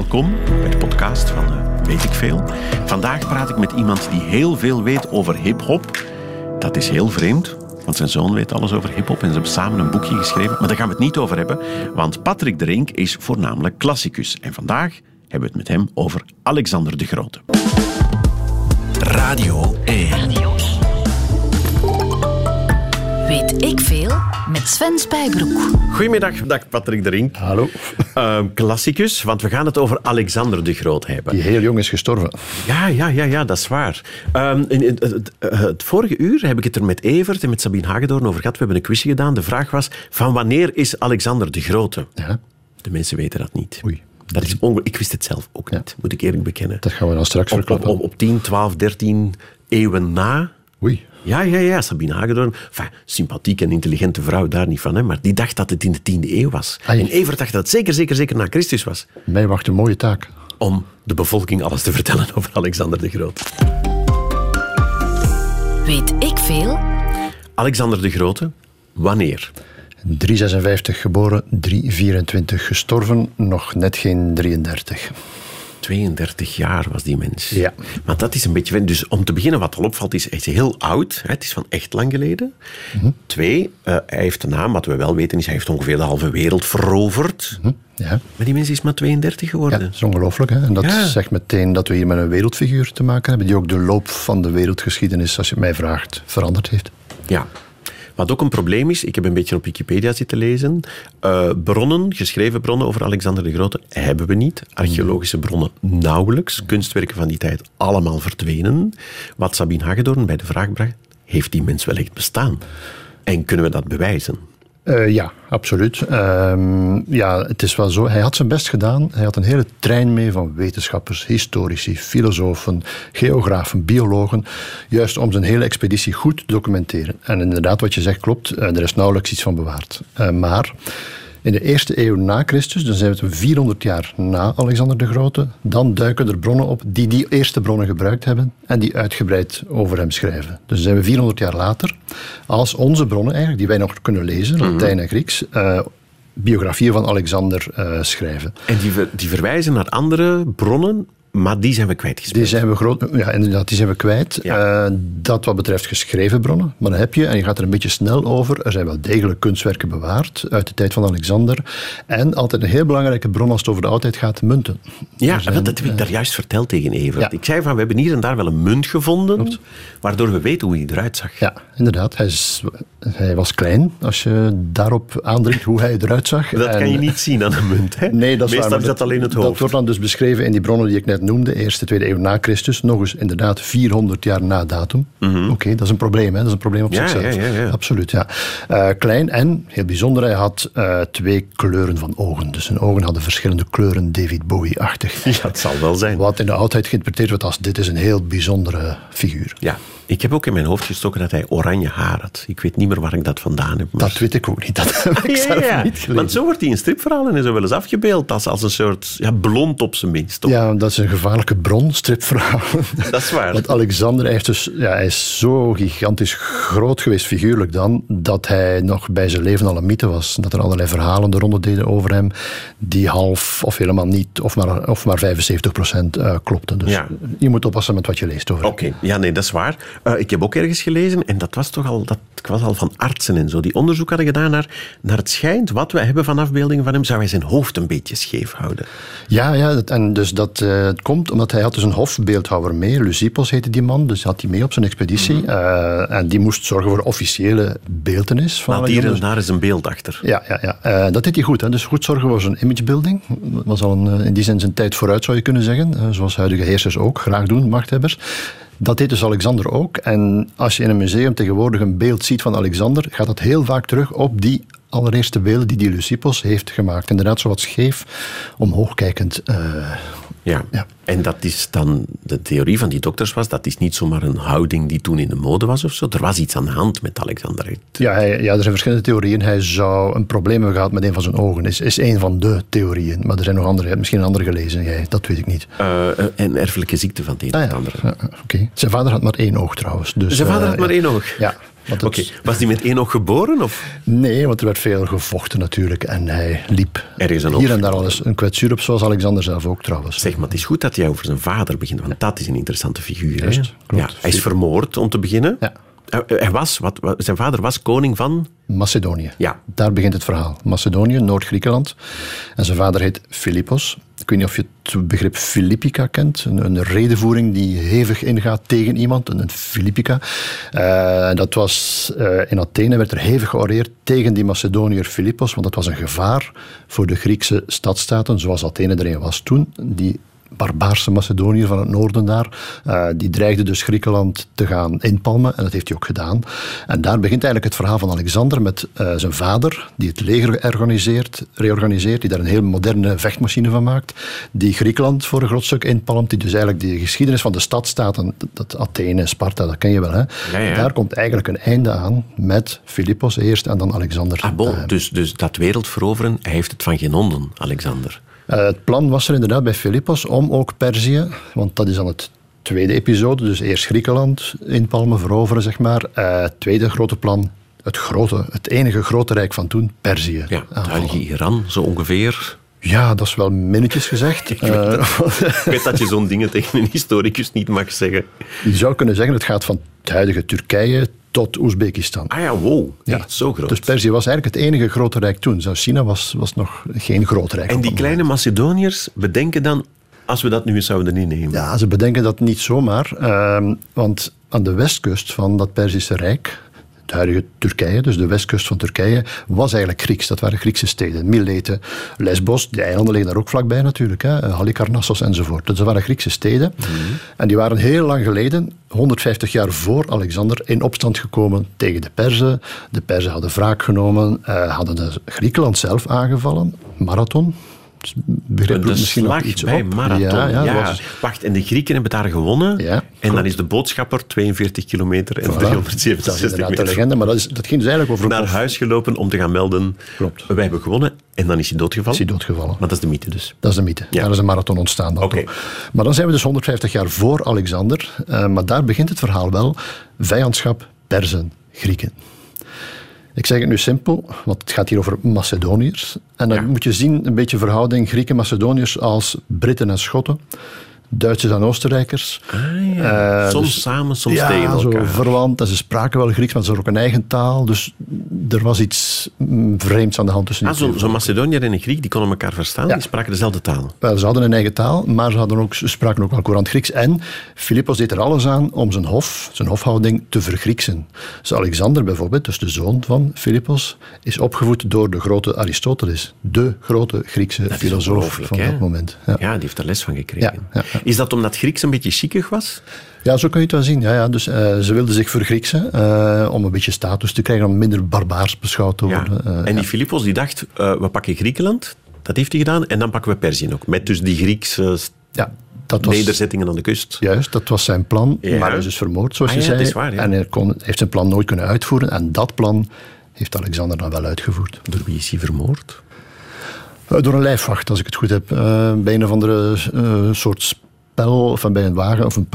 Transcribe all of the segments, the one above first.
Welkom bij de podcast van uh, Weet ik Veel. Vandaag praat ik met iemand die heel veel weet over hip-hop. Dat is heel vreemd, want zijn zoon weet alles over hip-hop en ze hebben samen een boekje geschreven. Maar daar gaan we het niet over hebben, want Patrick de Rink is voornamelijk klassicus. En vandaag hebben we het met hem over Alexander de Grote. Radio 1. Weet ik veel met Sven Spijbroek. Goedemiddag, dag Patrick de Rink. Hallo. Uh, klassicus, want we gaan het over Alexander de Groot hebben. Die heel jong is gestorven. Ja, ja, ja, ja dat is waar. Um, in, in, het, het, vorige uur heb ik het er met Evert en met Sabine Hagedorn over gehad. We hebben een quizje gedaan. De vraag was, van wanneer is Alexander de Grote? Ja. De mensen weten dat niet. Oei. Dat is ik wist het zelf ook niet, moet ik eerlijk bekennen. Dat gaan we dan straks op, verklappen. Op, op, op 10, 12, 13 eeuwen na Oei. Ja, ja, ja, Sabine Hagedorn. Enfin, sympathieke en intelligente vrouw, daar niet van. Hè, maar die dacht dat het in de tiende eeuw was. Ai. En Evert dacht dat het zeker, zeker, zeker na Christus was. Mij wacht een mooie taak. Om de bevolking alles te vertellen over Alexander de Grote. Weet ik veel? Alexander de Grote, wanneer? 356 geboren, 324 gestorven, nog net geen 33. 32 jaar was die mens. Ja. Maar dat is een beetje... Dus om te beginnen, wat al opvalt, is hij is heel oud. Hè? Het is van echt lang geleden. Mhm. Twee, uh, hij heeft een naam, wat we wel weten, is hij heeft ongeveer de halve wereld veroverd. Mhm. Ja. Maar die mens is maar 32 geworden. Ja, dat is ongelooflijk. Hè? En dat Ja. zegt meteen dat we hier met een wereldfiguur te maken hebben, die ook de loop van de wereldgeschiedenis, als je het mij vraagt, veranderd heeft. Ja. Wat ook een probleem is, ik heb een beetje op Wikipedia zitten lezen. Uh, bronnen, geschreven bronnen over Alexander de Grote, hebben we niet. Archeologische bronnen nauwelijks. Kunstwerken van die tijd allemaal verdwenen. Wat Sabine Hagedorn bij de vraag bracht, heeft die mens wel echt bestaan? En kunnen we dat bewijzen? Uh, ja, absoluut. Um, ja, het is wel zo. Hij had zijn best gedaan. Hij had een hele trein mee van wetenschappers, historici, filosofen, geografen, biologen. Juist om zijn hele expeditie goed te documenteren. En inderdaad, wat je zegt klopt. Uh, er is nauwelijks iets van bewaard. Uh, maar in de eerste eeuw na Christus, dan zijn we 400 jaar na Alexander de Grote, dan duiken er bronnen op die die eerste bronnen gebruikt hebben en die uitgebreid over hem schrijven. Dus dan zijn we 400 jaar later, als onze bronnen eigenlijk, die wij nog kunnen lezen, Mhm. Latijn en Grieks, uh, biografieën van Alexander uh, schrijven. En die, ver, die verwijzen naar andere bronnen, maar die zijn we kwijtgespeeld. Die zijn we groot, ja, inderdaad, die zijn we kwijt. Ja. Uh, dat wat betreft geschreven bronnen. Maar dan heb je, en je gaat er een beetje snel over, er zijn wel degelijk kunstwerken bewaard uit de tijd van Alexander. En altijd een heel belangrijke bron als het over de oudheid gaat, munten. Ja, zijn, dat, dat heb ik daar juist verteld tegen Evert. Ja. Ik zei van, we hebben hier en daar wel een munt gevonden, Klopt. waardoor we weten hoe hij eruit zag. Ja, inderdaad. Hij, is, hij was klein, als je daarop aandringt hoe hij eruit zag. Dat en, kan je niet zien aan een munt, hè? Nee, dat is Meestal waar, is dat alleen het hoofd. Dat wordt dan dus beschreven in die bronnen die ik net noemde, eerste, tweede eeuw na Christus, nog eens inderdaad 400 jaar na datum. Mm -hmm. Oké, okay, dat is een probleem, hè? dat is een probleem op ja, zichzelf. Ja, ja, ja. Absoluut, ja. Uh, klein en, heel bijzonder, hij had uh, twee kleuren van ogen. Dus zijn ogen hadden verschillende kleuren, David Bowie-achtig. Ja, het zal wel zijn. Wat in de oudheid geïnterpreteerd wordt als dit is een heel bijzondere figuur. Ja, ik heb ook in mijn hoofd gestoken dat hij oranje haar had. Ik weet niet meer waar ik dat vandaan heb. Maar... Dat weet ik ook niet. Dat heb ik ja, zelf ja. niet gelezen. Want zo wordt hij in stripverhalen en zo wel eens afgebeeld als, als een soort ja, blond op zijn minst. Toch? Ja, dat is een gevaarlijke bron, stripverhalen. Dat is waar. Want Alexander heeft dus, ja, hij is zo gigantisch groot geweest, figuurlijk dan, dat hij nog bij zijn leven al een mythe was. Dat er allerlei verhalen de ronde deden over hem, die half of helemaal niet, of maar, of maar 75 procent uh, klopten. Dus ja. je moet oppassen met wat je leest over Oké, okay. ja, nee, dat is waar. Uh, ik heb ook ergens gelezen, en dat was toch al, dat was al van artsen en zo, die onderzoek hadden gedaan naar, naar het schijnt, wat we hebben van afbeeldingen van hem, zou hij zijn hoofd een beetje scheef houden. Ja, ja dat, en dus dat uh, het komt omdat hij had dus een hofbeeldhouwer mee, Lucipos heette die man, dus had hij mee op zijn expeditie. Mm -hmm. uh, en die moest zorgen voor officiële beeldenis van Maar hier en daar is een beeld achter. Ja, ja, ja. Uh, dat deed hij goed. Hè. Dus goed zorgen voor zijn imagebuilding. Dat was al een, in die zin zijn tijd vooruit, zou je kunnen zeggen. zoals huidige heersers ook graag doen, machthebbers. Dat deed dus Alexander ook. En als je in een museum tegenwoordig een beeld ziet van Alexander, gaat dat heel vaak terug op die allereerste beelden die die Lucipos heeft gemaakt. Inderdaad, zo wat scheef, omhoogkijkend. Uh, ja. ja. En dat is dan, de theorie van die dokters was, dat is niet zomaar een houding die toen in de mode was of zo. Er was iets aan de hand met Alexander. Ja, hij, ja er zijn verschillende theorieën. Hij zou een probleem hebben gehad met een van zijn ogen. Is, is een van de theorieën. Maar er zijn nog andere. Je hebt misschien een andere gelezen. Jij, dat weet ik niet. Uh, een erfelijke ziekte van het een ah, of ja. andere. Ja, Oké. Okay. Zijn vader had maar één oog trouwens. Dus, zijn vader uh, had maar één oog? Ja. Oké, was die met één oog geboren? Of? Nee, want er werd veel gevochten natuurlijk. En hij liep Ergens hier en daar al eens een kwetsuur op, zoals Alexander zelf ook trouwens. Zeg, maar het is goed dat jij over zijn vader begint, want dat is een interessante figuur. Juist. Ja, hij is vermoord, om te beginnen. Ja. Hij, hij was, wat- zijn vader was koning van... Macedonië. Ja. Daar begint het verhaal. Macedonië, Noord-Griekenland. En zijn vader heet Philippos. Ik weet niet of je het begrip Philippica kent. Een, een redenvoering die hevig ingaat tegen iemand. Een, Philippica. Eh, dat was eh, in Athene werd er hevig georeerd tegen die Macedoniër Philippos. Want dat was een gevaar voor de Griekse stadstaten, zoals Athene er een was toen. Die barbaarse Macedoniër van het noorden daar. eh, die dreigde dus Griekenland te gaan inpalmen. En dat heeft hij ook gedaan. En daar begint eigenlijk het verhaal van Alexander met eh, zijn vader, die het leger organiseert, reorganiseert, die daar een heel moderne vechtmachine van maakt. Die Griekenland voor een groot stuk inpalmt. Die dus eigenlijk de geschiedenis van de stadstaten, dat- Athene, Sparta, dat ken je wel. Hè? Ja, ja. Daar komt eigenlijk een einde aan met Philippos eerst en dan Alexander. Ah, bon, Eh, dus, dus dat wereld veroveren, hij heeft het van geen honden, Alexander. Eh, het plan was er inderdaad bij Philippos om ook Perzië, want dat is dan het tweede episode, dus eerst Griekenland inpalmen, veroveren, zeg maar. Eh, het tweede grote plan, het grote, het enige grote rijk van toen, Perzië. Ja, het huidige Iran, zo ongeveer. Ja, dat is wel minnetjes gezegd. Eh, Ik weet dat je zo'n dingen tegen een historicus niet mag zeggen. je zou kunnen zeggen, het gaat van het huidige Turkije tot Oezbekistan. Ah ja, wow, Ja. echt zo groot. Dus Perzië was eigenlijk het enige grote rijk toen. Zelfs China was, was nog geen groot rijk. en die kleine Macedoniërs bedenken dan, als we dat nu eens zouden innemen. Ja, ze bedenken dat niet zomaar. ehm, want aan de westkust van dat Perzische Rijk, het huidige Turkije, dus de westkust van Turkije, was eigenlijk Grieks. Dat waren Griekse steden. Mileten, Lesbos, die eilanden liggen daar ook vlakbij natuurlijk. Hè, Halikarnassos enzovoort. Dus dat waren Griekse steden. En die waren heel lang geleden, 150 jaar voor Alexander, in opstand gekomen tegen de Perzen. De Perzen hadden wraak genomen, eh, hadden de Griekenland zelf aangevallen. Marathon. Begrijp De misschien nog iets bij op? Marathon. Ja, ja, Ja, dat was- Wacht, en de Grieken hebben daar gewonnen. Ja, en dan is de boodschapper 42 kilometer en Voilà. Dat is 367 de legende, maar dat, is, dat ging dus eigenlijk over naar huis gelopen om te gaan melden. Klopt. Wij hebben gewonnen. En dan is hij doodgevallen. is hij doodgevallen. Maar dat is de mythe dus. Dat is de mythe. Ja. Daar is een marathon ontstaan. dan Oké. toch. Maar dan zijn we dus 150 jaar voor Alexander. Eh, maar daar begint het verhaal wel. Vijandschap, Perzen, Grieken. Ik zeg het nu simpel, want het gaat hier over Macedoniërs. En dan Ja. moet je zien, een beetje verhouding Grieken-Macedoniërs als Britten en Schotten. Duitsers en Oostenrijkers. Eh, soms dus- samen, soms ja, tegen zo elkaar. verwant. En ze spraken wel Grieks, maar ze hadden ook een eigen taal. Dus er was iets mm, vreemds aan de hand tussen Ah, die Zo'n twee zo Macedoniër en een Griek die konden elkaar verstaan. Ja. Die spraken dezelfde taal. wel, ze hadden een eigen taal, maar ze, hadden ook, ze spraken ook wel courant Grieks. En Philippos deed er alles aan om zijn hof, zijn hofhouding, te vergrieksen. Dus Alexander bijvoorbeeld, dus de zoon van Philippos, is opgevoed door de grote Aristoteles. De grote Griekse Dat filosoof van dat moment. Ja. Ja. die heeft er les van gekregen. Ja, ja, ja. Is dat omdat Grieks een beetje chiquig was? Ja, zo kun je het wel zien. Ja, ja. Dus, eh, ze wilden zich vergrieksen eh, om een beetje status te krijgen, om minder barbaars beschouwd te Ja. worden. Eh, en die Philippos die dacht, we pakken Griekenland. Dat heeft hij gedaan. En dan pakken we Perzië ook. Met dus die Griekse ja, dat was... nederzettingen aan de kust. Juist, dat was zijn plan. Ja. Maar hij is dus vermoord, zoals Ah je ja, zei. waar, ja. En hij kon, heeft zijn plan nooit kunnen uitvoeren. En dat plan heeft Alexander dan wel uitgevoerd. Door wie is hij vermoord? Door een lijfwacht, als ik het goed heb. Eh, bij een of andere eh, soort spel, of bij een wagen of een,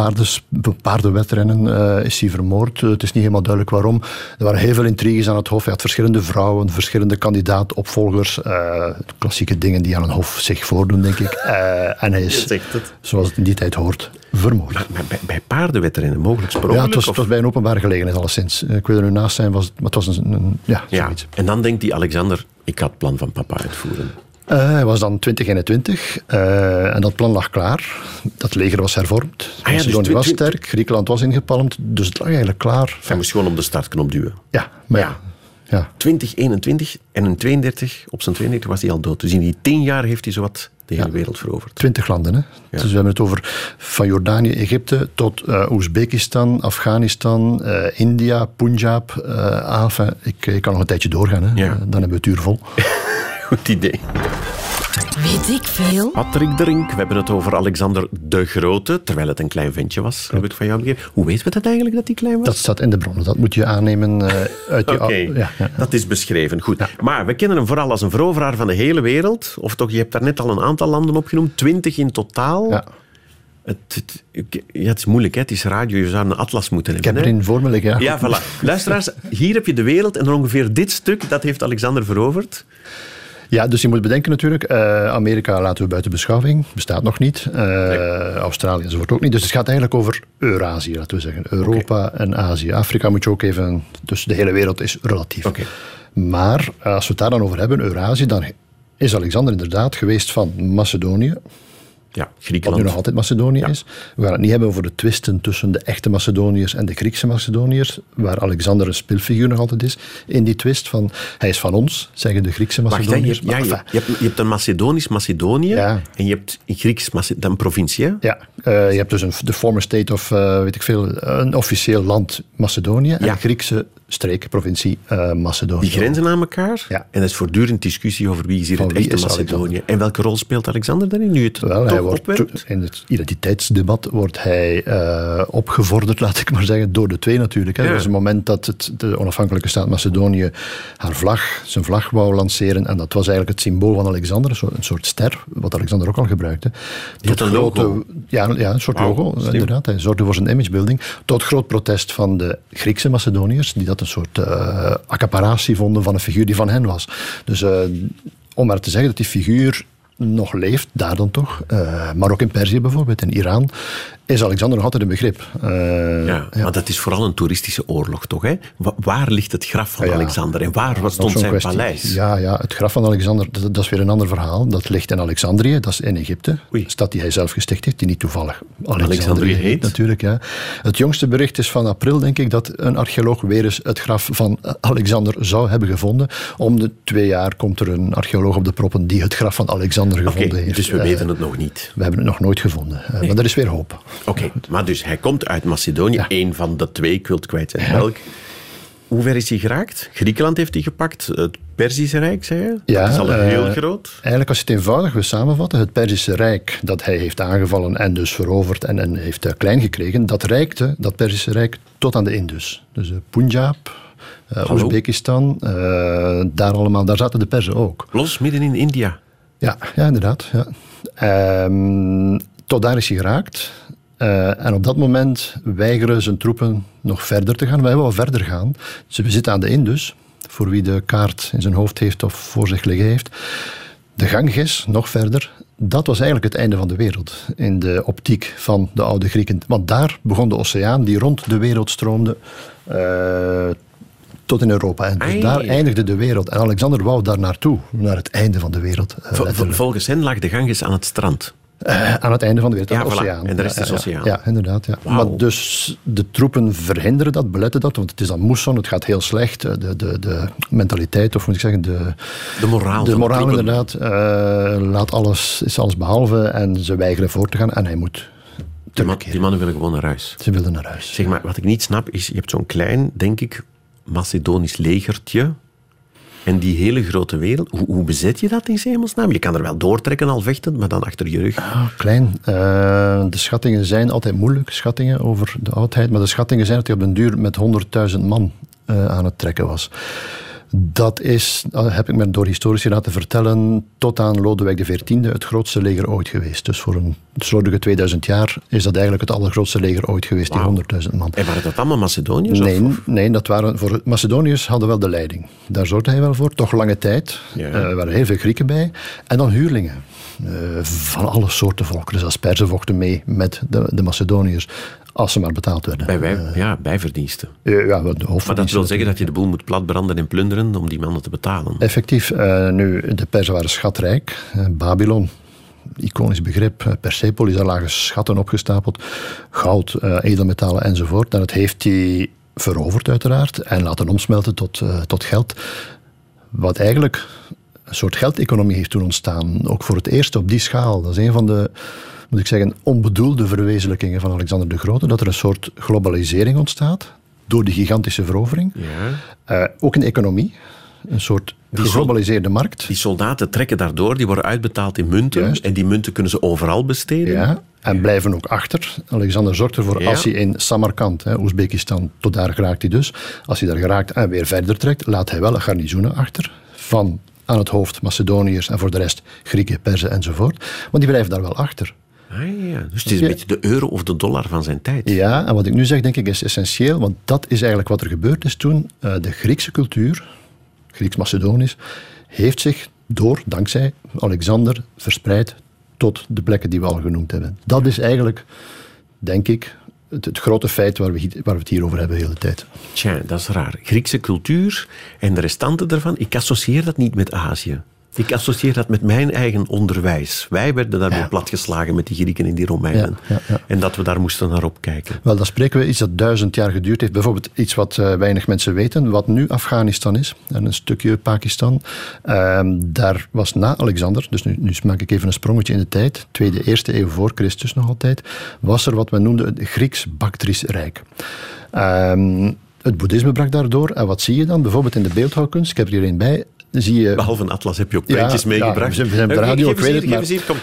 paardenwedrennen eh, is hij vermoord. Eh, het is niet helemaal duidelijk waarom. Er waren heel veel intriges aan het hof. Hij had verschillende vrouwen, verschillende kandidaat, opvolgers. eh, klassieke dingen die aan een hof zich voordoen, denk ik. En hij is, het. zoals het in die tijd hoort, vermoord. Maar, maar bij, bij paardenwedrennen, mogelijk Ja, sprongelijk? het was, of- het was bij een openbare gelegenheid alleszins. Ik wil er nu naast zijn, was, maar het was een, een ja, ja. En dan denkt die Alexander, ik ga het plan van papa uitvoeren. Eh, hij was dan 2021 eh, en dat plan lag klaar. Dat leger was hervormd. Ah ja, dus was sterk, Griekenland was ingepalmd, dus het lag eigenlijk klaar. Hij moest gewoon op de startknop duwen. Ja, maar ja. Ja. ja. 2021 en in 32, op zijn 32 was hij al dood. Dus in die 10 jaar heeft hij zowat de hele wereld veroverd. Twintig landen. Hè? Dus we hebben het over van Jordanië, Egypte tot eh, Oezbekistan, Afghanistan, eh, India, Punjab. enfin, ik, ik kan nog een tijdje doorgaan. Hè? Ja. Dan hebben we het uur vol. Goed idee. Weet ik veel? Patrick Drink, we hebben het over Alexander de Grote, terwijl het een klein ventje was, heb ik van jou begrepen. Hoe weten we dat eigenlijk, dat hij klein was? Dat staat in de bronnen. Dat moet je aannemen eh, uit je... Oké, ja, ja. dat is beschreven. Goed. Maar we kennen hem vooral als een veroveraar van de hele wereld. Of toch, je hebt daar net al een aantal landen opgenoemd, twintig in totaal. Ja. Het, het, ik- ja, het is moeilijk, hè? het is radio. Je zou een atlas moeten Ik hebben. heb hè? erin voor me liggen, ja. Ja, voilà. Luisteraars, hier heb je de wereld en ongeveer dit stuk, dat heeft Alexander veroverd. Ja, dus je moet bedenken natuurlijk, eh, Amerika laten we buiten beschouwing, bestaat nog niet. Eh, Australië enzovoort ook niet. Dus het gaat eigenlijk over Eurazië, laten we zeggen. Europa en Azië. Afrika moet je ook even... Dus de hele wereld is relatief. Maar eh, als we het daar dan over hebben, Eurazië, dan is Alexander inderdaad geweest van Macedonië, Ja, wat nu Griekenland. nog altijd Macedonië Ja. is. We gaan het niet hebben over de twisten tussen de echte Macedoniërs en de Griekse Macedoniërs, waar Alexander een speelfiguur nog altijd is in die twist van hij is van ons, zeggen de Griekse Wacht, hè, je, Macedoniërs. hebt, ja, je, hebt, je hebt een Macedonisch Macedonië Ja. en je hebt een Grieks Mace- een provincie. hè? Ja, eh, je hebt dus een, de former state of, eh, weet ik veel, een officieel land Macedonië en Griekse streek, provincie eh, Macedonië. Die grenzen aan elkaar. Ja. En er is voortdurend discussie over wie is hier Van het echte is Macedonië. En welke rol speelt Alexander daarin, nu het Wel, hij wordt in het identiteitsdebat wordt hij eh, opgevorderd, laat ik maar zeggen, door de twee natuurlijk. Hè. Ja. Er was een moment dat het, de onafhankelijke staat Macedonië haar vlag, zijn vlag wou lanceren. En dat was eigenlijk het symbool van Alexander, een soort, een soort ster, wat Alexander ook al gebruikte. had een logo. Ja, ja, een soort logo, slim. inderdaad. Hij zorgde voor zijn imagebuilding. Tot groot protest van de Griekse Macedoniërs, die dat een soort eh accaparatie vonden van een figuur die van hen was. Dus eh, om maar te zeggen dat die figuur nog leeft, daar dan toch, eh, maar ook in Perzië bijvoorbeeld, in Iran, is Alexander nog altijd een begrip. Eh, Ja, maar dat is vooral een toeristische oorlog, toch? Hè? Wa- waar ligt het graf van Ja, ja. Alexander en waar nog stond zijn kwestie. paleis? Ja, ja, het graf van Alexander, dat, dat is weer een ander verhaal. Dat ligt in Alexandrië, dat is in Egypte. Oei. Een stad die hij zelf gesticht heeft, die niet toevallig Alexandrië, Alexandrië heet. Natuurlijk, ja. Het jongste bericht is van april, denk ik, dat een archeoloog weer eens het graf van Alexander zou hebben gevonden. Om de twee jaar komt er een archeoloog op de proppen die het graf van Alexander Oké, gevonden heeft. dus we Eh, weten het nog niet. we hebben het nog nooit gevonden. Eh, Maar er is weer hoop. Oké, maar dus hij komt uit Macedonië, Ja. één van de twee, ik wil het kwijt zijn welk. Hoe ver is hij geraakt? Griekenland heeft hij gepakt, het Perzische Rijk, zei je? Ja, dat is al eh, heel groot. Eigenlijk, als je het eenvoudig wil samenvatten, het Perzische Rijk dat hij heeft aangevallen en dus veroverd en, en heeft klein gekregen, dat reikte, dat Perzische Rijk, tot aan de Indus. Dus Punjab? Oezbekistan, daar allemaal, daar zaten de Perzen ook. Los midden in India. Ja, ja inderdaad. Ja. Ehm, tot daar is hij geraakt. Eh, en op dat moment weigeren zijn troepen nog verder te gaan. Wij willen verder gaan. Ze zitten aan de Indus, voor wie de kaart in zijn hoofd heeft of voor zich liggen heeft. De Ganges, nog verder, dat was eigenlijk het einde van de wereld in de optiek van de oude Grieken. Want daar begon de oceaan die rond de wereld stroomde eh, tot in Europa. En dus Ai. daar eindigde de wereld. En Alexander wou daar naartoe, naar het einde van de wereld. eh, volgens hen lag de Ganges aan het strand. Eh, aan het einde van de wereld, Ja, aan voilà. En de rest is ja, oceaan. Ja, inderdaad. Ja. Maar dus de troepen verhinderen dat, beletten dat, want het is dan moesson, het gaat heel slecht. Eh, De, de, de mentaliteit, of moet ik zeggen, de, De moraal de moraal inderdaad, laat alles, is alles behalve en ze weigeren voor te gaan en hij moet Die, man- die mannen willen gewoon naar huis. Ze wilden naar huis. Zeg maar, wat ik niet snap is, je hebt zo'n klein, denk ik, Macedonisch legertje. En die hele grote wereld, hoe, hoe bezet je dat in hemelsnaam? Je kan er wel doortrekken al vechtend, maar dan achter je rug. Ah, klein. Eh, de schattingen zijn altijd moeilijk, schattingen over de oudheid. Maar de schattingen zijn dat hij op den duur met 100.000 man eh, aan het trekken was. Dat is, dat heb ik me door historici laten vertellen, tot aan Lodewijk XIV het grootste leger ooit geweest. Dus voor een slordige 2000 jaar is dat eigenlijk het allergrootste leger ooit geweest, die 100.000 man. En waren dat allemaal Macedoniërs? of- Nee, nee, dat waren voor Macedoniërs hadden wel de leiding. Daar zorgde hij wel voor, toch lange tijd. Ja. Eh, er waren heel veel Grieken bij. En dan huurlingen. eh, van alle soorten volken. Dus als Perzen vochten mee met de, de Macedoniërs. Als ze maar betaald werden. Bij wij, ja, bijverdiensten. Eh, ja, de Maar dat wil zeggen dat je de boel moet platbranden en plunderen om die mannen te betalen. Effectief, eh, nu, de Perzen waren schatrijk. Eh, Babylon, iconisch begrip. Eh, Persepolis, daar lagen schatten opgestapeld. Goud, eh, edelmetalen enzovoort. En dat heeft hij veroverd uiteraard en laten omsmelten tot, eh, tot geld. Wat eigenlijk een soort geldeconomie heeft toen ontstaan. Ook voor het eerst op die schaal. Dat is een van de, moet ik zeggen, onbedoelde verwezenlijkingen van Alexander de Grote. Dat er een soort globalisering ontstaat door die gigantische verovering. Ja. Eh, ook in de economie. Een soort geglobaliseerde markt. Die soldaten trekken daardoor, die worden uitbetaald in munten. Juist. En die munten kunnen ze overal besteden. Ja, en blijven ook achter. Alexander zorgt ervoor, Ja. als hij in Samarkand, hè, Oezbekistan, tot daar geraakt hij dus. Als hij daar geraakt en weer verder trekt, laat hij wel garnizoenen achter. Van aan het hoofd Macedoniërs en voor de rest Grieken, Perzen enzovoort. Want die blijven daar wel achter. Ah, ja. Dus het is een beetje de euro of de dollar van zijn tijd. Ja, en wat ik nu zeg, denk ik, is essentieel, want dat is eigenlijk wat er gebeurd is toen. Uh, de Griekse cultuur, Grieks-Macedonisch, heeft zich door, dankzij Alexander, verspreid tot de plekken die we al genoemd hebben. Dat is eigenlijk, denk ik, het, het, grote feit waar we, waar we het hier over hebben de hele tijd. Tja, dat is raar. Griekse cultuur en de restanten daarvan, ik associeer dat niet met Azië. Ik associeer dat met mijn eigen onderwijs. Wij werden daarmee ja. platgeslagen met die Grieken en die Romeinen. Ja, ja, en dat we daar moesten naar opkijken. Wel, dan spreken we iets dat duizend jaar geduurd heeft. Bijvoorbeeld iets wat uh, weinig mensen weten, wat nu Afghanistan is. En een stukje Pakistan. Um, daar was na Alexander, dus nu, nu maak ik even een sprongetje in de tijd. Tweede, eerste eeuw voor Christus nog altijd. Was er wat men noemde het Grieks-Bactrisch Rijk. Um, het boeddhisme brak daardoor. En wat zie je dan? Bijvoorbeeld in de beeldhouwkunst, ik heb er hier een bij, zie je... Behalve een atlas heb je ook printjes ja, meegebracht. Ja, we zijn op de radio, ik weet het, maar... Hier, kom,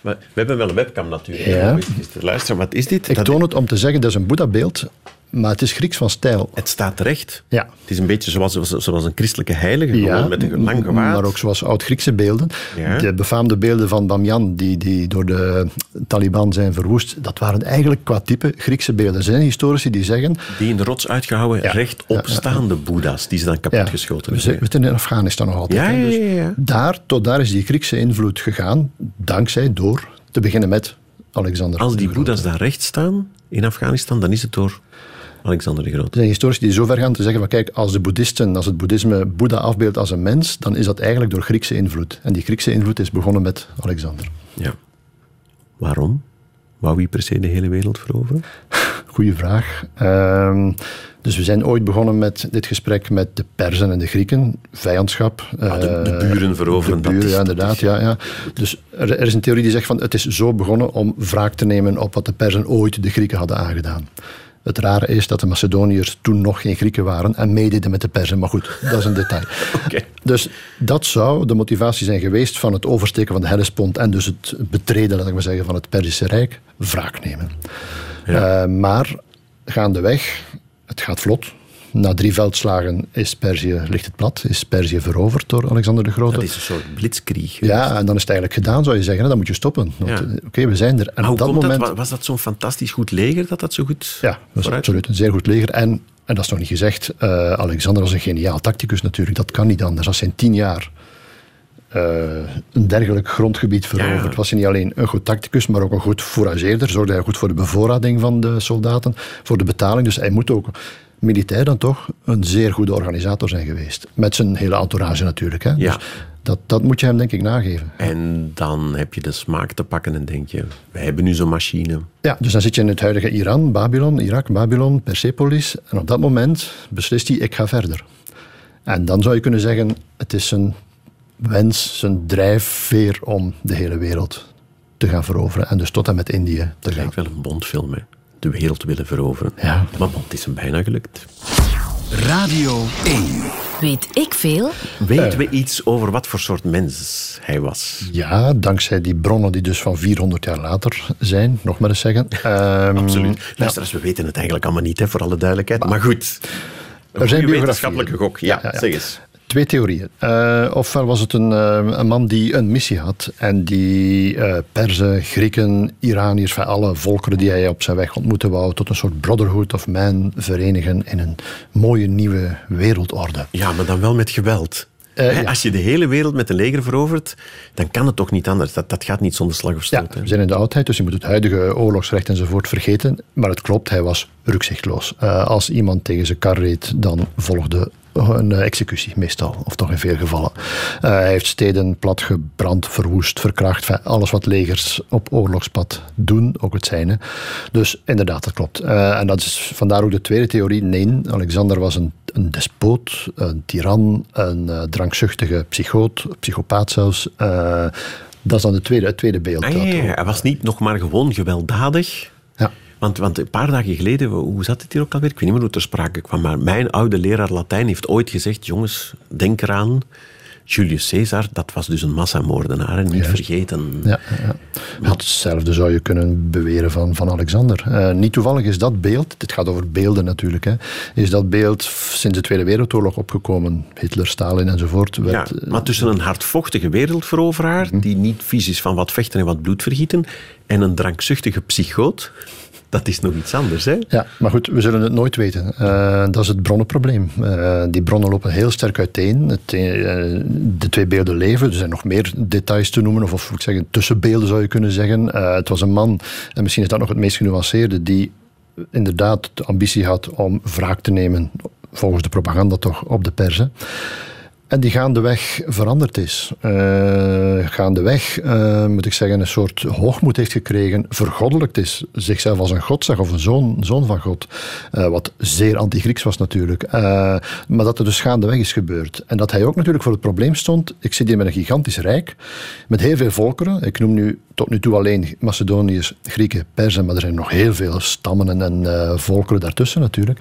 we hebben wel een webcam natuurlijk. Ja. Luister, wat is dit? Ik toon het om te zeggen, dat is een Boeddha-beeld maar het is Grieks van stijl. Het staat terecht. Ja. Het is een beetje zoals, zoals een christelijke heilige, ja, met een lang gewaad. maar ook zoals oud-Griekse beelden. Ja. De befaamde beelden van Bamyan, die, die door de Taliban zijn verwoest, dat waren eigenlijk qua type Griekse beelden. Er zijn historici die zeggen... Die in de rots uitgehouden, ja. rechtopstaande boeddha's, die ze dan kapotgeschoten hebben. We zitten in Afghanistan nog altijd. Ja, dus ja, ja, Daar, tot daar is die Griekse invloed gegaan, dankzij, door, te beginnen met Alexander. Als die boeddha's daar recht staan in Afghanistan, dan is het door Alexander de Groot. Er zijn historici die zo ver gaan te zeggen van kijk, als de boeddhisten, als het boeddhisme Boeddha afbeeldt als een mens, dan is dat eigenlijk door Griekse invloed. En die Griekse invloed is begonnen met Alexander. Ja. Waarom? Wou wie per se de hele wereld veroveren? Goeie vraag. Um, dus we zijn ooit begonnen met dit gesprek met de Perzen en de Grieken. Vijandschap. Ah, de, de, buren veroveren. De buren, ja, inderdaad. Ja, ja. Dus er, er, is een theorie die zegt van het is zo begonnen om wraak te nemen op wat de Perzen ooit de Grieken hadden aangedaan. Het rare is dat de Macedoniërs toen nog geen Grieken waren en meededen met de Persen. Maar goed, dat is een detail. okay. Dus dat zou de motivatie zijn geweest van het oversteken van de Hellespont en dus het betreden, ik maar zeggen, van het Perzische Rijk. Wraak nemen. Ja. Uh, maar gaandeweg, het gaat vlot na drie veldslagen is Perzië, ligt het plat, is Perzië veroverd door Alexander de Grote. Dat is een soort blitzkrieg. Ja, en dan is het eigenlijk gedaan, zou je zeggen. Dan moet je stoppen. Ja. Eh, oké, we zijn er. En op dat moment... Dat, was dat zo'n fantastisch goed leger dat dat zo goed Ja, dat was absoluut een zeer goed leger. En, en dat is nog niet gezegd, uh, Alexander was een geniaal tacticus natuurlijk. Dat kan niet anders. Als zijn tien jaar uh, een dergelijk grondgebied veroverd. Ja. Was hij niet alleen een goed tacticus, maar ook een goed fourageerder. Zorgde hij goed voor de bevoorrading van de soldaten, voor de betaling. Dus hij moet ook militair dan toch een zeer goede organisator zijn geweest. Met zijn hele entourage natuurlijk. Hè. Ja. Dus dat, dat moet je hem denk ik nageven. En dan heb je de smaak te pakken en denk je, wij hebben nu zo'n machine. Ja, dus dan zit je in het huidige Iran, Babylon, Irak, Babylon, Persepolis. En op dat moment beslist hij, ik ga verder. En dan zou je kunnen zeggen, het is zijn wens, zijn drijfveer om de hele wereld te gaan veroveren. En dus tot en met Indië te gaan. lijkt wel een bondfilm, hè? De wereld willen veroveren. Ja. Maar bon, het is hem bijna gelukt. Radio 1. Weet ik veel? Weten we iets over wat voor soort mens hij was? Ja, dankzij die bronnen die dus van 400 jaar later zijn, nog maar eens zeggen. Um, Absoluut. Luister, ja. we weten het eigenlijk allemaal niet, hè, voor alle duidelijkheid. Maar, maar goed, er zijn wetenschappelijke gok. Ja, ja, ja, zeg eens. Twee theorieën. Uh, ofwel was het een, uh, een, man die een missie had en die uh, Perzen, Grieken, Iraniërs, van alle volkeren die hij op zijn weg ontmoette, wou tot een soort brotherhood of man verenigen in een mooie nieuwe wereldorde. Ja, maar dan wel met geweld. Ja. Als je de hele wereld met een leger verovert, dan kan het toch niet anders. Dat, dat gaat niet zonder slag of stoot. Ja, we zijn in de oudheid, dus je moet het huidige oorlogsrecht enzovoort vergeten. Maar het klopt, hij was rukzichtloos. als iemand tegen zijn kar reed, dan volgde een executie meestal, of toch in veel gevallen. Uh, hij heeft steden platgebrand, verwoest, verkracht. Alles wat legers op oorlogspad doen, ook het zijne. Dus inderdaad, dat klopt. Uh, en dat is vandaar ook de tweede theorie. Nee, Alexander was een, een despoot, een tiran, een uh, drankzuchtige psychoot, psychopaat zelfs. dat is dan de tweede, het tweede beeld. Ah, ja, ja. Hij was niet nog maar gewoon gewelddadig. Ja. Want, want een paar dagen geleden, hoe zat het hier ook alweer? Ik weet niet meer hoe ter sprake kwam, maar mijn oude leraar Latijn heeft ooit gezegd, jongens, denk eraan, Julius Caesar, dat was dus een massamoordenaar, en niet vergeten. Ja, ja. Hetzelfde zou je kunnen beweren van, van Alexander. Uh, niet toevallig is dat beeld, dit gaat over beelden natuurlijk, hè, is dat beeld sinds de Tweede Wereldoorlog opgekomen. Hitler, Stalin enzovoort. Werd, ja, maar tussen een hardvochtige wereldveroveraar, mm die niet vies is van wat vechten en wat bloed vergieten, en een drankzuchtige psychoot, dat is nog iets anders. Hè? Ja, maar goed, we zullen het nooit weten. Uh, dat is het bronnenprobleem. Uh, die bronnen lopen heel sterk uiteen. Het, uh, de twee beelden leven. Er zijn nog meer details te noemen, of, of ik zeggen, tussenbeelden zou je kunnen zeggen. het was een man, en misschien is dat nog het meest genuanceerde, die inderdaad de ambitie had om wraak te nemen, volgens de propaganda toch, op de persen. En die gaandeweg veranderd is. Uh, gaandeweg, uh, moet ik zeggen, een soort hoogmoed heeft gekregen, vergoddelijkt is, zichzelf als een god zag of een zoon, zoon van God. Uh, wat zeer anti-Grieks was natuurlijk. maar dat er dus gaandeweg is gebeurd. En dat hij ook natuurlijk voor het probleem stond. Ik zit hier met een gigantisch rijk, met heel veel volkeren. Ik noem nu tot nu toe alleen Macedoniërs, Grieken, Perzen, maar er zijn nog heel veel stammen en, en volkeren daartussen natuurlijk.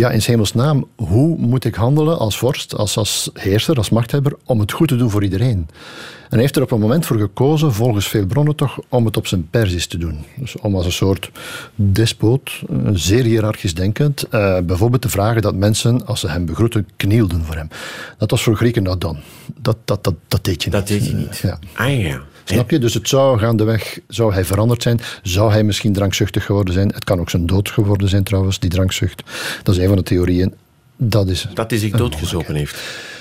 Ja, in hemelsnaam, hoe moet ik handelen als vorst, als, als heerser, als machthebber, om het goed te doen voor iedereen? En hij heeft er op een moment voor gekozen, volgens veel bronnen toch, om het op zijn Persisch te doen. Dus om als een soort despoot, eh, zeer hiërarchisch denkend, uh, bijvoorbeeld te vragen dat mensen, als ze hem begroeten, knielden voor hem. Dat was voor Grieken nou dan. Dat, dat, dat, dat deed je niet. Dat deed je niet. ja. Ah ja. Snap je? Dus het zou gaandeweg, zou hij veranderd zijn? Zou hij misschien drankzuchtig geworden zijn? Het kan ook zijn dood geworden zijn trouwens, die drankzucht. Dat is een van de theorieën. Dat is... Dat hij zich doodgezopen heeft.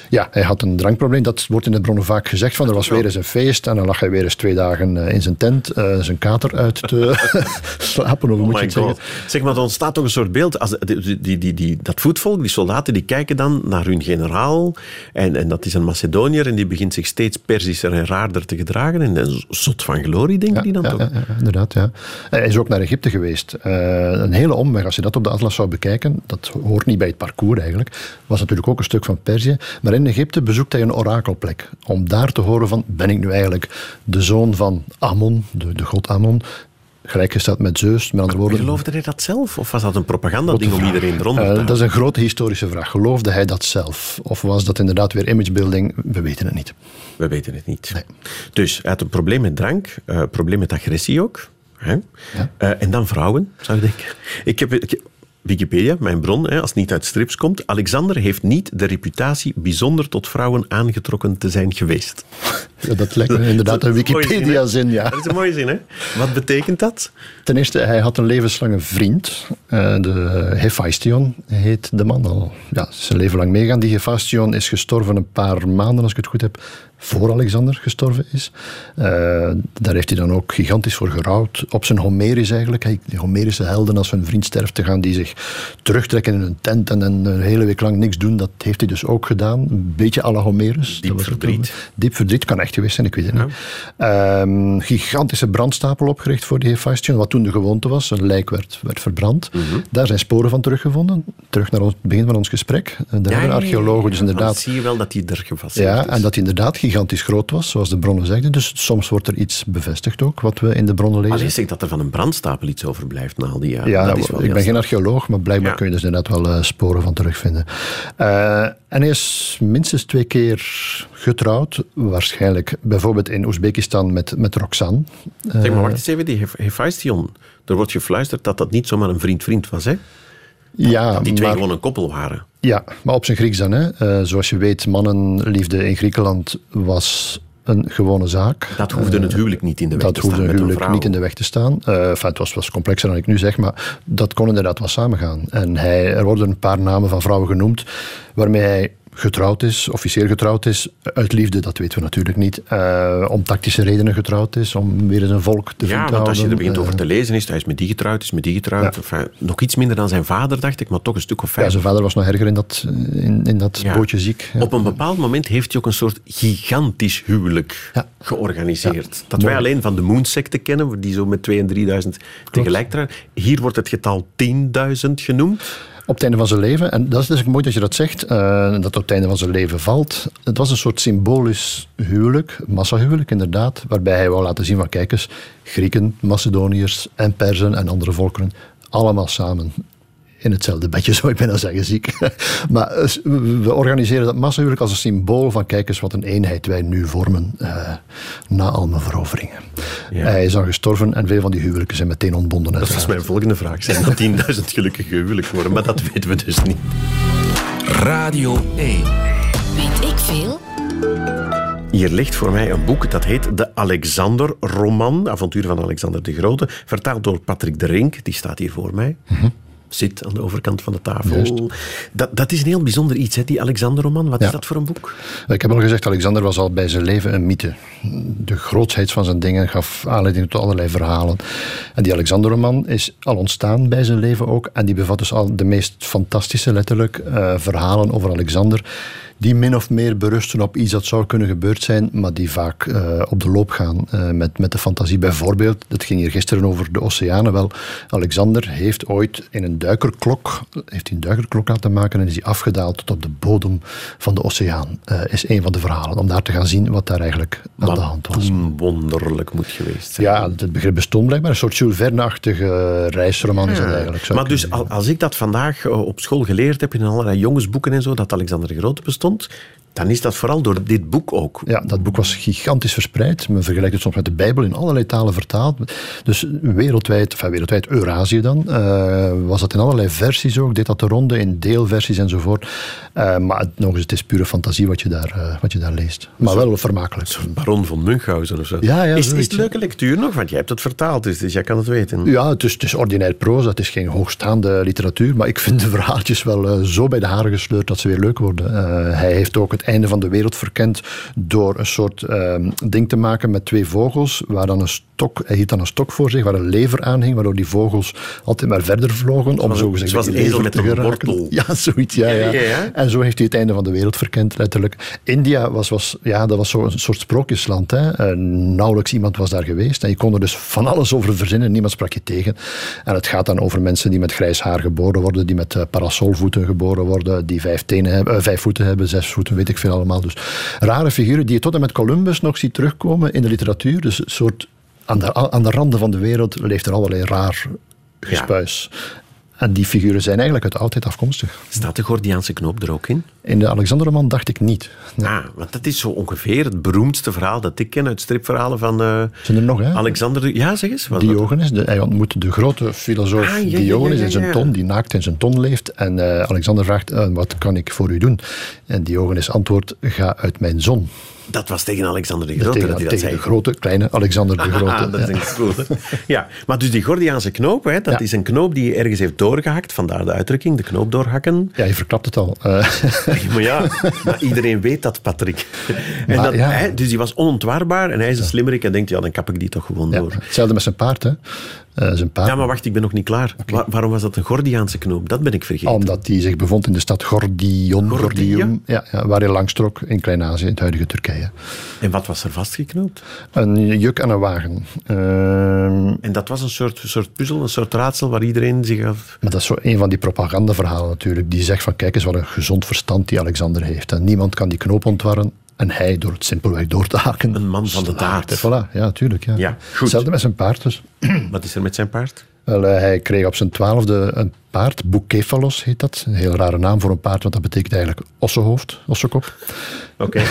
Ja, hij had een drankprobleem. Dat wordt in de bronnen vaak gezegd. Van, er was weer eens een feest en dan lag hij weer eens twee dagen eh, in zijn tent uh, zijn kater uit te slapen. Of oh moet je zeggen. Zeg maar, er ontstaat toch een soort beeld. Als die, die, die, die, dat voetvolk, die soldaten, die kijken dan naar hun generaal. En, en dat is een Macedoniër en die begint zich steeds persischer en raarder te gedragen. En een zot van glorie, denken ja, die dan toch? Ja, ja, inderdaad, ja. Hij is ook naar Egypte geweest. Uh, een hele omweg, als je dat op de atlas zou bekijken, dat hoort niet bij het parcours eigenlijk, was natuurlijk ook een stuk van Perzië. Maar in Egypte bezoekt hij een orakelplek. Om daar te horen van, ben ik nu eigenlijk de zoon van Ammon, de, de god Ammon, gelijkgesteld met Zeus. Met andere woorden. Geloofde hij dat zelf? Of was dat een propagandading om iedereen eronder te uh, Dat is een grote historische vraag. Geloofde hij dat zelf? Of was dat inderdaad weer imagebuilding? We weten het niet. We weten het niet. Nee. Dus hij had een probleem met drank, een uh, probleem met agressie ook. Hè? Ja. Uh, en dan vrouwen, zou ik denken. Ik heb, ik, Wikipedia, mijn bron, als het niet uit strips komt. Alexander heeft niet de reputatie bijzonder tot vrouwen aangetrokken te zijn geweest. Ja, dat lijkt me inderdaad een Wikipedia-zin, ja. Dat is een mooie zin, hè? Wat betekent dat? Ten eerste, hij had een levenslange vriend. Uh, de Hephaestion heet de man al. Ja, zijn leven lang meegaan. Die Hephaestion is gestorven een paar maanden, als ik het goed heb, voor Alexander gestorven is. Uh, daar heeft hij dan ook gigantisch voor gerouwd. Op zijn Homerisch eigenlijk. De Homerische helden, als hun vriend sterft, te gaan die zich terugtrekken in een tent en een hele week lang niks doen. Dat heeft hij dus ook gedaan. Een beetje à la Homerus. Diep verdriet. Diep verdriet, kan echt geweest zijn, ik weet het niet. Um, gigantische brandstapel opgericht voor die Hephaestion, wat toen de gewoonte was. Een lijk werd, werd verbrand. Mhm. Daar zijn sporen van teruggevonden. Terug naar het begin van ons gesprek. Daar hebben archeologen dus inderdaad... Dan zie je wel dat hij er gefaseerd ja, is. Ja, en dat hij inderdaad gigantisch groot was, zoals de bronnen zeggen. Dus soms wordt er iets bevestigd ook, wat we in de bronnen lezen. Als je zegt dat er van een brandstapel iets overblijft na al die jaren. Ja, dat is wel ik ben geen archeoloog, maar blijkbaar kun je dus inderdaad wel uh, sporen van terugvinden. Uh, en hij is minstens twee keer getrouwd, waarschijnlijk bijvoorbeeld in Oezbekistan met, met Roxanne. Zeg maar, wacht eens even, die Hephaestion, er wordt gefluisterd dat dat niet zomaar een vriend-vriend was, hè? Ja, dat die twee gewoon een koppel waren. Ja, maar op zijn Grieks dan. Hè. Uh, zoals je weet, mannenliefde in Griekenland was een gewone zaak. Dat hoefde het huwelijk niet in de weg dat te staan. Dat hoefde het huwelijk niet in de weg te staan. Uh, enfin, het was, was complexer dan ik nu zeg, maar dat kon inderdaad wel samengaan. En hij, er worden een paar namen van vrouwen genoemd waarmee hij getrouwd is, officieel getrouwd is, uit liefde, dat weten we natuurlijk niet. Uh, om tactische redenen getrouwd is, om weer eens een volk te vinden. Ja, want als je er begint over te lezen, is hij is met die getrouwd, is met die getrouwd. Ja. Enfin, nog iets minder dan zijn vader, dacht ik, maar toch een stuk of vijf. Ja, zijn vader was nog erger in dat, in, in dat ja. bootje ziek. Ja. Op een bepaald moment heeft hij ook een soort gigantisch huwelijk georganiseerd. Dat wij alleen van de Moonsecte kennen, die zo met 2.000 en 3.000 tegelijk trouwen. Hier wordt het getal 10.000 genoemd op het einde van zijn leven. En dat is dus mooi dat je dat zegt, uh, dat op het einde van zijn leven valt. Het was een soort symbolisch huwelijk, massahuwelijk inderdaad, waarbij hij wou laten zien van kijk eens, Grieken, Macedoniërs en Perzen en andere volkeren, allemaal samen in hetzelfde bedje, zou ik bijna zeggen, ziek. maar eh, we organiseren dat massahuwelijk als een symbool van kijk eens wat een eenheid wij nu vormen uh, na al mijn veroveringen. Hij is al gestorven en veel van die huwelijken zijn meteen ontbonden. Dat was mijn volgende vraag. Zijn er 10.000 gelukkige huwelijken worden? Maar dat weten we dus niet. Radio 1. Weet ik veel? Hier ligt voor mij een boek dat heet De Alexander-roman, avontuur van Alexander de Grote, vertaald door Patrick de Rink, die staat hier voor mij. Mm Zit aan de overkant van de tafel. Dat, dat is een heel bijzonder iets, hè, die Alexander-roman. Wat is dat voor een boek? Ik heb al gezegd, Alexander was al bij zijn leven een mythe. De grootsheid van zijn dingen gaf aanleiding tot allerlei verhalen. En die Alexander-roman is al ontstaan bij zijn leven ook. En die bevat dus al de meest fantastische, letterlijk, uh, verhalen over Alexander die min of meer berusten op iets dat zou kunnen gebeurd zijn, maar die vaak uh, op de loop gaan uh, met, met de fantasie. Bijvoorbeeld, het ging hier gisteren over de oceanen. Wel, Alexander heeft ooit in een duikerklok, heeft een duikerklok laten maken en is die afgedaald tot op de bodem van de oceaan. Is een van de verhalen, om daar te gaan zien wat daar eigenlijk de hand was. toen wonderlijk moet geweest zijn. Ja, het begrip bestond blijkbaar. Een soort Jules Verne-achtige reisroman is dat eigenlijk. Maar dus als ik dat vandaag op school geleerd heb in allerlei jongensboeken en zo, dat Alexander de Grote bestond, dan is dat vooral door dit boek ook. Ja, dat boek was gigantisch verspreid. Men vergelijkt het soms met de Bijbel in allerlei talen vertaald. Dus wereldwijd, enfin wereldwijd, Eurasië dan, uh, was dat in allerlei versies ook. Deed dat de ronde in deelversies enzovoort. Uh, maar nog eens, het is pure fantasie wat je daar, uh, wat je daar leest. Maar wel vermakelijk. Zo'n Baron van Münchhausen of zo. Ja, ja, is, is het leuke lectuur nog? Want jij hebt het vertaald, dus, dus jij kan het weten. Ja, het is, het is ordinair proza. Het is geen hoogstaande literatuur. Maar ik vind de verhaaltjes wel zo bij de haren gesleurd dat ze weer leuk worden. hij heeft ook het einde van de wereld verkend door een soort uh, ding te maken met twee vogels, waar dan een stok, hij hield dan een stok voor zich, waar een lever aan hing, waardoor die vogels altijd maar verder vlogen. Om zo gezegd, een ezel met een wortel. Ja, zoiets, ja, ja. Ja, ja. En zo heeft hij het einde van de wereld verkend, letterlijk. India was, was, ja, dat was zo'n soort sprookjesland. Hè. Uh, nauwelijks iemand was daar geweest. En je kon er dus van alles over verzinnen, niemand sprak je tegen. En het gaat dan over mensen die met grijs haar geboren worden, die met uh, parasolvoeten geboren worden, die vijf, tenen hebben, uh, vijf voeten hebben, zes voeten, weet ik veel allemaal. Dus rare figuren die je tot en met Columbus nog ziet terugkomen in de literatuur. Dus een soort aan de, aan de randen van de wereld leeft er allerlei raar gespuis. En die figuren zijn eigenlijk uit oudheid afkomstig. Staat de Gordiaanse knoop er ook in? In de Alexanderroman dacht ik niet. Nee. Ah, want dat is zo ongeveer het beroemdste verhaal dat ik ken uit stripverhalen van uh, zijn er nog, hè? Alexander. Ja, zeg eens. Wat Diogenes. De, hij ontmoet de grote filosoof ah, ja, Diogenes ja, ja, in zijn ton, die naakt in zijn ton leeft. En uh, Alexander vraagt: uh, Wat kan ik voor u doen? En Diogenes antwoordt: Ga uit mijn zon. Dat was tegen Alexander de Grote. Tegen, dat tegen zei. de grote, kleine Alexander de Grote. Ah, dat is een grote. ja, maar dus die Gordiaanse knoop, hè, dat ja. is een knoop die je ergens heeft doorgehakt. Vandaar de uitdrukking, de knoop doorhakken. Ja, je verklapt het al. Uh. maar ja, maar iedereen weet dat, Patrick. En maar, dat, ja. hij, dus die was onontwaarbaar en hij is een slimmerik en denkt, ja, dan kap ik die toch gewoon door. Hetzelfde met zijn paard, hè. Zijn paard. Ja, maar wacht, ik ben nog niet klaar. Okay. Waar, waarom was dat een Gordiaanse knoop? Dat ben ik vergeten. Omdat die zich bevond in de stad Gordion, Gordium, ja, ja, waar hij langstrok in Klein-Azië, in het huidige Turkije. En wat was er vastgeknoopt? Een juk aan een wagen. Uh, en dat was een soort, soort puzzel, een soort raadsel waar iedereen zich af... Maar dat is zo een van die propagandaverhalen natuurlijk. Die zegt van kijk eens wat een gezond verstand die Alexander heeft. En niemand kan die knoop ontwarren. En hij door het simpelweg door te haken. Een man van de daad. Voilà, ja, tuurlijk. Ja. Ja, goed. Hetzelfde met zijn paard dus. Wat is er met zijn paard? Wel, uh, hij kreeg op zijn twaalfde een paard, Bucephalus heet dat. Een heel rare naam voor een paard, want dat betekent eigenlijk ossenhoofd, ossenkop. Oké.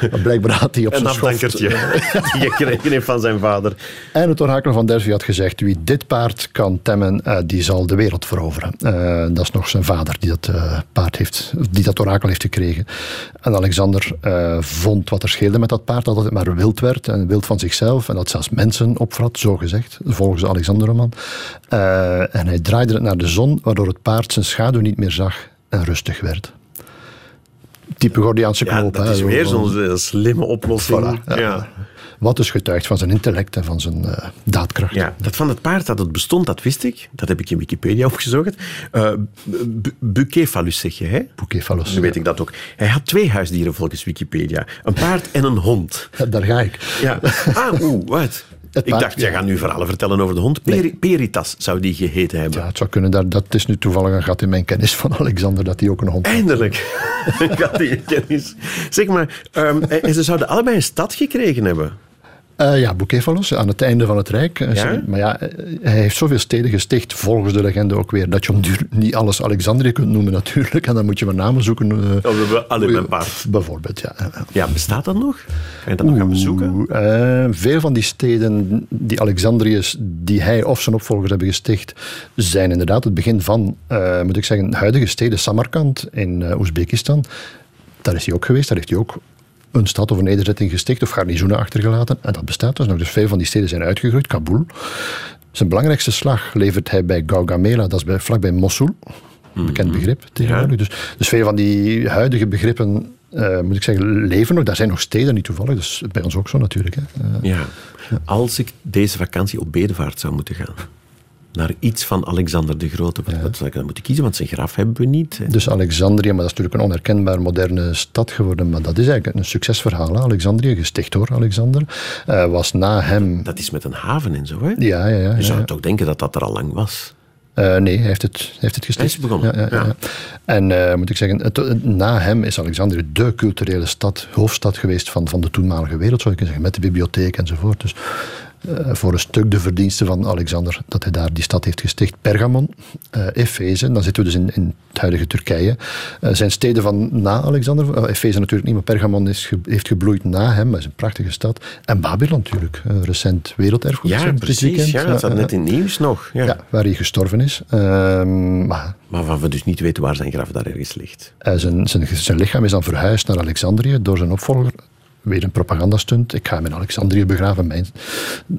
Okay. blijkbaar had hij op een zijn afdankertje die je gekregen heeft van zijn vader. En het orakel van Delphi had gezegd, wie dit paard kan temmen, uh, die zal de wereld veroveren. Uh, dat is nog zijn vader die dat uh, paard heeft, die dat orakel heeft gekregen. En Alexander vond wat er scheelde met dat paard, dat het maar wild werd en wild van zichzelf en dat zelfs mensen opvrat, zo gezegd, volgens de Alexanderroman. en hij draaide het naar de zon, waardoor het paard zijn schaduw niet meer zag en rustig werd type Gordiaanse knoop. Ja, dat is weer zo'n slimme oplossing. Voilà, ja. ja. Wat dus getuigt van zijn intellect en van zijn uh, daadkracht. Ja, dat van het paard dat het bestond, dat wist ik. Dat heb ik in Wikipedia opgezocht. Uh, Bucephalus zeg je, hè? Bucephalus. Nu weet ja. ik dat ook. Hij had twee huisdieren volgens Wikipedia. Een paard en een hond. Daar ga ik. Ja. Ah, oeh, wat? Ik dacht, jij gaat nu verhalen vertellen over de hond. Nee. Peritas zou die geheten hebben. Ja, het zou kunnen. Dat, dat is nu toevallig een gat in mijn kennis van Alexander, dat hij ook een hond Eindelijk. een gat in je kennis. Zeg maar, um, en ze zouden allebei een stad gekregen hebben. Uh, ja, Bucephalus, aan het einde van het Rijk. Ja? Maar ja, uh, hij heeft zoveel steden gesticht, volgens de legende ook weer, dat je om duur niet alles Alexandrië kunt noemen natuurlijk. En dan moet je maar namen zoeken. uh, Oh, we mijn paard. Bijvoorbeeld, ja. Ja, bestaat dat nog? Je dat nog gaan bezoeken? Oeh, uh, veel van die steden, die Alexandriërs, die hij of zijn opvolgers hebben gesticht, zijn inderdaad het begin van, uh, moet ik zeggen, huidige steden. Samarkand in Oezbekistan, daar is hij ook geweest, daar heeft hij ook een stad of een nederzetting gesticht of garnizoenen achtergelaten. En dat bestaat dus nog. Dus veel van die steden zijn uitgegroeid. Kabul. Zijn belangrijkste slag levert hij bij Gaugamela, dat is bij, vlakbij Mosul. Een bekend begrip tegenwoordig. Ja. Dus, dus veel van die huidige begrippen uh, moet ik zeggen, leven nog. Daar zijn nog steden, niet toevallig. Dus bij ons ook zo natuurlijk. Hè. Uh, ja. ja. Als ik deze vakantie op bedevaart zou moeten gaan, naar iets van Alexander de Grote, wat, ja. wat zou ik dan moeten kiezen? Want zijn graf hebben we niet. Dus Alexandrië, maar dat is natuurlijk een onherkenbaar moderne stad geworden. Maar dat is eigenlijk een succesverhaal. Hè. Alexandrië, gesticht door Alexander, uh, was na hem... Dat is met een haven en zo, hè? Ja, ja, ja. Je zou ja. toch denken dat dat er al lang was? Uh, nee, hij heeft het, hij heeft het gesticht. Hij is begonnen. Ja, ja, ja. En uh, moet ik zeggen, het, na hem is Alexandrië de culturele stad, hoofdstad geweest van, van de toenmalige wereld, zou ik kunnen zeggen, met de bibliotheek enzovoort. Dus voor een stuk de verdiensten van Alexander dat hij daar die stad heeft gesticht. Pergamon, uh, Efeze, dan zitten we dus in, in het huidige Turkije. Uh, zijn steden van na Alexander, Efeze natuurlijk niet, maar Pergamon is ge, heeft gebloeid na hem, dat is een prachtige stad. En Babylon natuurlijk, recent werelderfgoed. Ja, precies, ja, dat zat net in nieuws nog. Ja. ja, waar hij gestorven is. Ehm, maar, maar waarvan we dus niet weten waar zijn graf daar ergens ligt. zijn, zijn, zijn lichaam is dan verhuisd naar Alexandrië door zijn opvolger weer een propagandastunt. Ik ga hem in Alexandrië begraven. Mijn,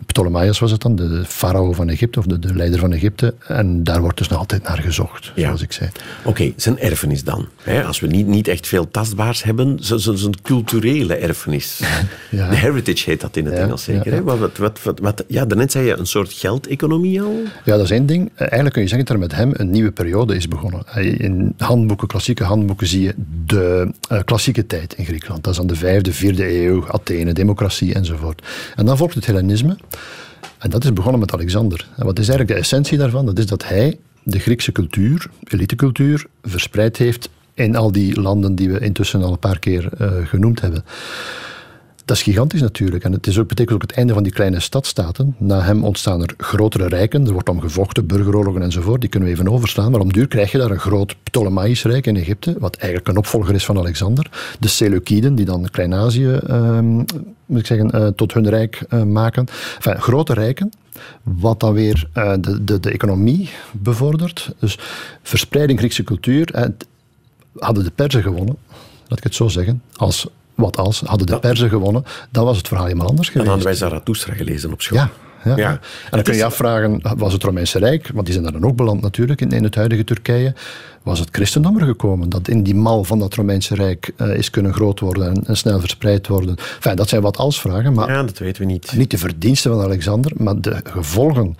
Ptolemaios was het dan, de farao van Egypte, of de, de, leider van Egypte. En daar wordt dus nog altijd naar gezocht, ja. zoals ik zei. Oké, okay, zijn erfenis dan. Hè? Als we niet, niet echt veel tastbaars hebben, zijn culturele erfenis. ja. De heritage heet dat in het ja, Engels zeker. Hè? Wat, wat, wat, wat, ja, daarnet zei je een soort geldeconomie al. Ja, dat is één ding. Eigenlijk kun je zeggen dat er met hem een nieuwe periode is begonnen. In handboeken, klassieke handboeken, zie je de uh, klassieke tijd in Griekenland. Dat is dan de vijfde, vierde eeuw, Athene, democratie enzovoort. En dan volgt het Hellenisme. En dat is begonnen met Alexander. En wat is eigenlijk de essentie daarvan? Dat is dat hij de Griekse cultuur, elitecultuur, verspreid heeft in al die landen die we intussen al een paar keer uh, genoemd hebben. Dat is gigantisch natuurlijk. En het is ook, betekent ook het einde van die kleine stadstaten. Na hem ontstaan er grotere rijken. Er wordt om gevochten, burgeroorlogen enzovoort. Die kunnen we even overslaan. Maar om duur krijg je daar een groot Ptolemaisch rijk in Egypte. Wat eigenlijk een opvolger is van Alexander. De Seleukiden, die dan Klein-Azië uh, moet ik zeggen, uh, tot hun rijk uh, maken. Enfin, grote rijken. Wat dan weer uh, de, de, de economie bevordert. Dus verspreiding Griekse cultuur. hadden de Perzen gewonnen, laat ik het zo zeggen, als wat als, hadden de Perzen gewonnen, dan was het verhaal helemaal anders geweest. Dan hadden wij Zarathustra gelezen op school. Ja, ja. ja. En dan kun je je afvragen, was het Romeinse Rijk, want die zijn daar dan ook beland natuurlijk, in, in het huidige Turkije, was het christendom er gekomen, dat in die mal van dat Romeinse Rijk uh, is kunnen groot worden en, en, snel verspreid worden. Enfin, dat zijn wat als-vragen, maar ja, dat weten we niet. niet de verdiensten van Alexander, maar de gevolgen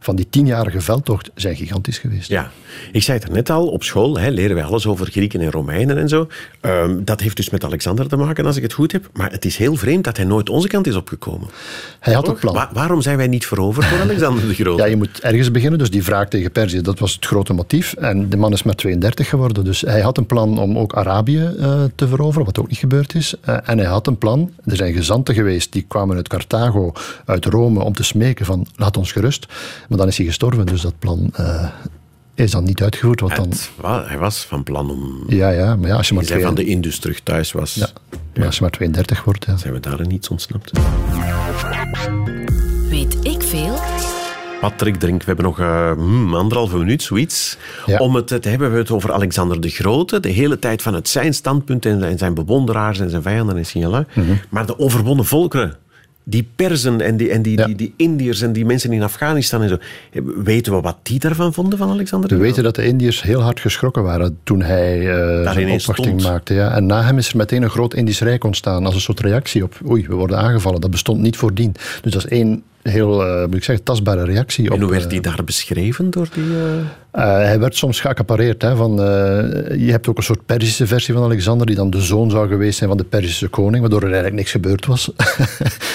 van die tienjarige veldtocht zijn gigantisch geweest. Ja, ik zei het er net al, op school hè, leren wij alles over Grieken en Romeinen en zo. Um, dat heeft dus met Alexander te maken, als ik het goed heb. Maar het is heel vreemd dat hij nooit onze kant is opgekomen. Hij had een plan. Wa waarom zijn wij niet veroverd door Alexander de Grote? Ja, je moet ergens beginnen. Dus die wraak tegen Perzië, dat was het grote motief. En de man is maar 32 geworden. Dus hij had een plan om ook Arabië uh, te veroveren, wat ook niet gebeurd is. Uh, en hij had een plan. Er zijn gezanten geweest, die kwamen uit Carthago, uit Rome, om te smeken van laat ons gerust. Maar dan is hij gestorven, dus dat plan uh, is dan niet uitgevoerd. Wat dan... Het, hij was van plan om... Ja, ja, maar ja, als je maar... Twee... van de Indus terug thuis was. Ja, maar als je maar 32 wordt, ja. Zijn we daar niets ontsnapt? Weet ik veel? Patrick Drink, we hebben nog uh, hmm, anderhalve minuut, zoiets. Ja. Om het te hebben, we hebben het over Alexander de Grote. De hele tijd vanuit zijn standpunt en zijn bewonderaars en zijn vijanden en Signala. Mm -hmm. Maar de overwonnen volkeren, die Perzen en, die, en die, ja. die, die Indiërs en die mensen in Afghanistan en zo. Weten we wat die daarvan vonden van Alexander? We weten dat de Indiërs heel hard geschrokken waren toen hij uh, zijn opwachting maakte. Ja. En na hem is er meteen een groot Indisch Rijk ontstaan als een soort reactie op oei, we worden aangevallen. Dat bestond niet voordien. Dus dat is één heel, uh, moet ik zeggen, tastbare reactie. En op, hoe werd die daar beschreven door die... Uh, hij werd soms geaccapareerd. Hè, van, je hebt ook een soort Perzische versie van Alexander, die dan de zoon zou geweest zijn van de Perzische koning, waardoor er eigenlijk niks gebeurd was.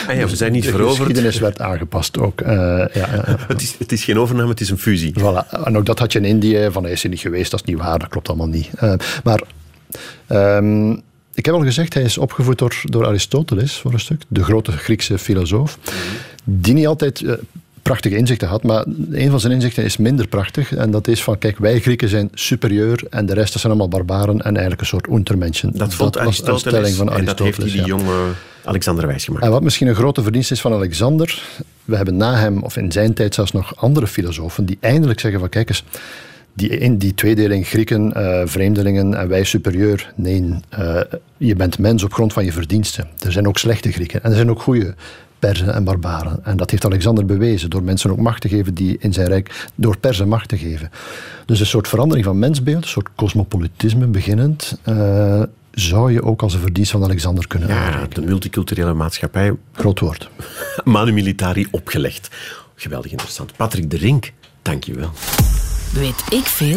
Ah ja, we zijn niet de veroverd. De geschiedenis werd aangepast ook. ja, ja. Het, is, het is geen overname, het is een fusie. Voilà. En ook dat had je in Indië, van hij is er niet geweest, dat is niet waar, dat klopt allemaal niet. maar... Um, ik heb al gezegd, hij is opgevoed door, door Aristoteles voor een stuk, de grote Griekse filosoof, die niet altijd uh, prachtige inzichten had, maar een van zijn inzichten is minder prachtig. En dat is van, kijk, wij Grieken zijn superieur en de rest zijn allemaal barbaren en eigenlijk een soort untermenschen. Dat vond dat was een stelling van Aristoteles. En dat heeft hij die jonge Alexander wijsgemaakt. En wat misschien een grote verdienst is van Alexander, we hebben na hem, of in zijn tijd zelfs nog andere filosofen, die eindelijk zeggen van, kijk eens, die, in die tweedeling Grieken, uh, vreemdelingen en wij superieur. Nee, uh, je bent mens op grond van je verdiensten. Er zijn ook slechte Grieken en er zijn ook goede Perzen en barbaren. En dat heeft Alexander bewezen door mensen ook macht te geven die in zijn rijk, door Perzen macht te geven. Dus een soort verandering van mensbeeld, een soort cosmopolitisme beginnend. Uh, zou je ook als een verdienst van Alexander kunnen ja, de multiculturele maatschappij. Groot woord. Manu Militari opgelegd. Geweldig interessant. Patrick de Rink, dank je wel. Weet ik veel?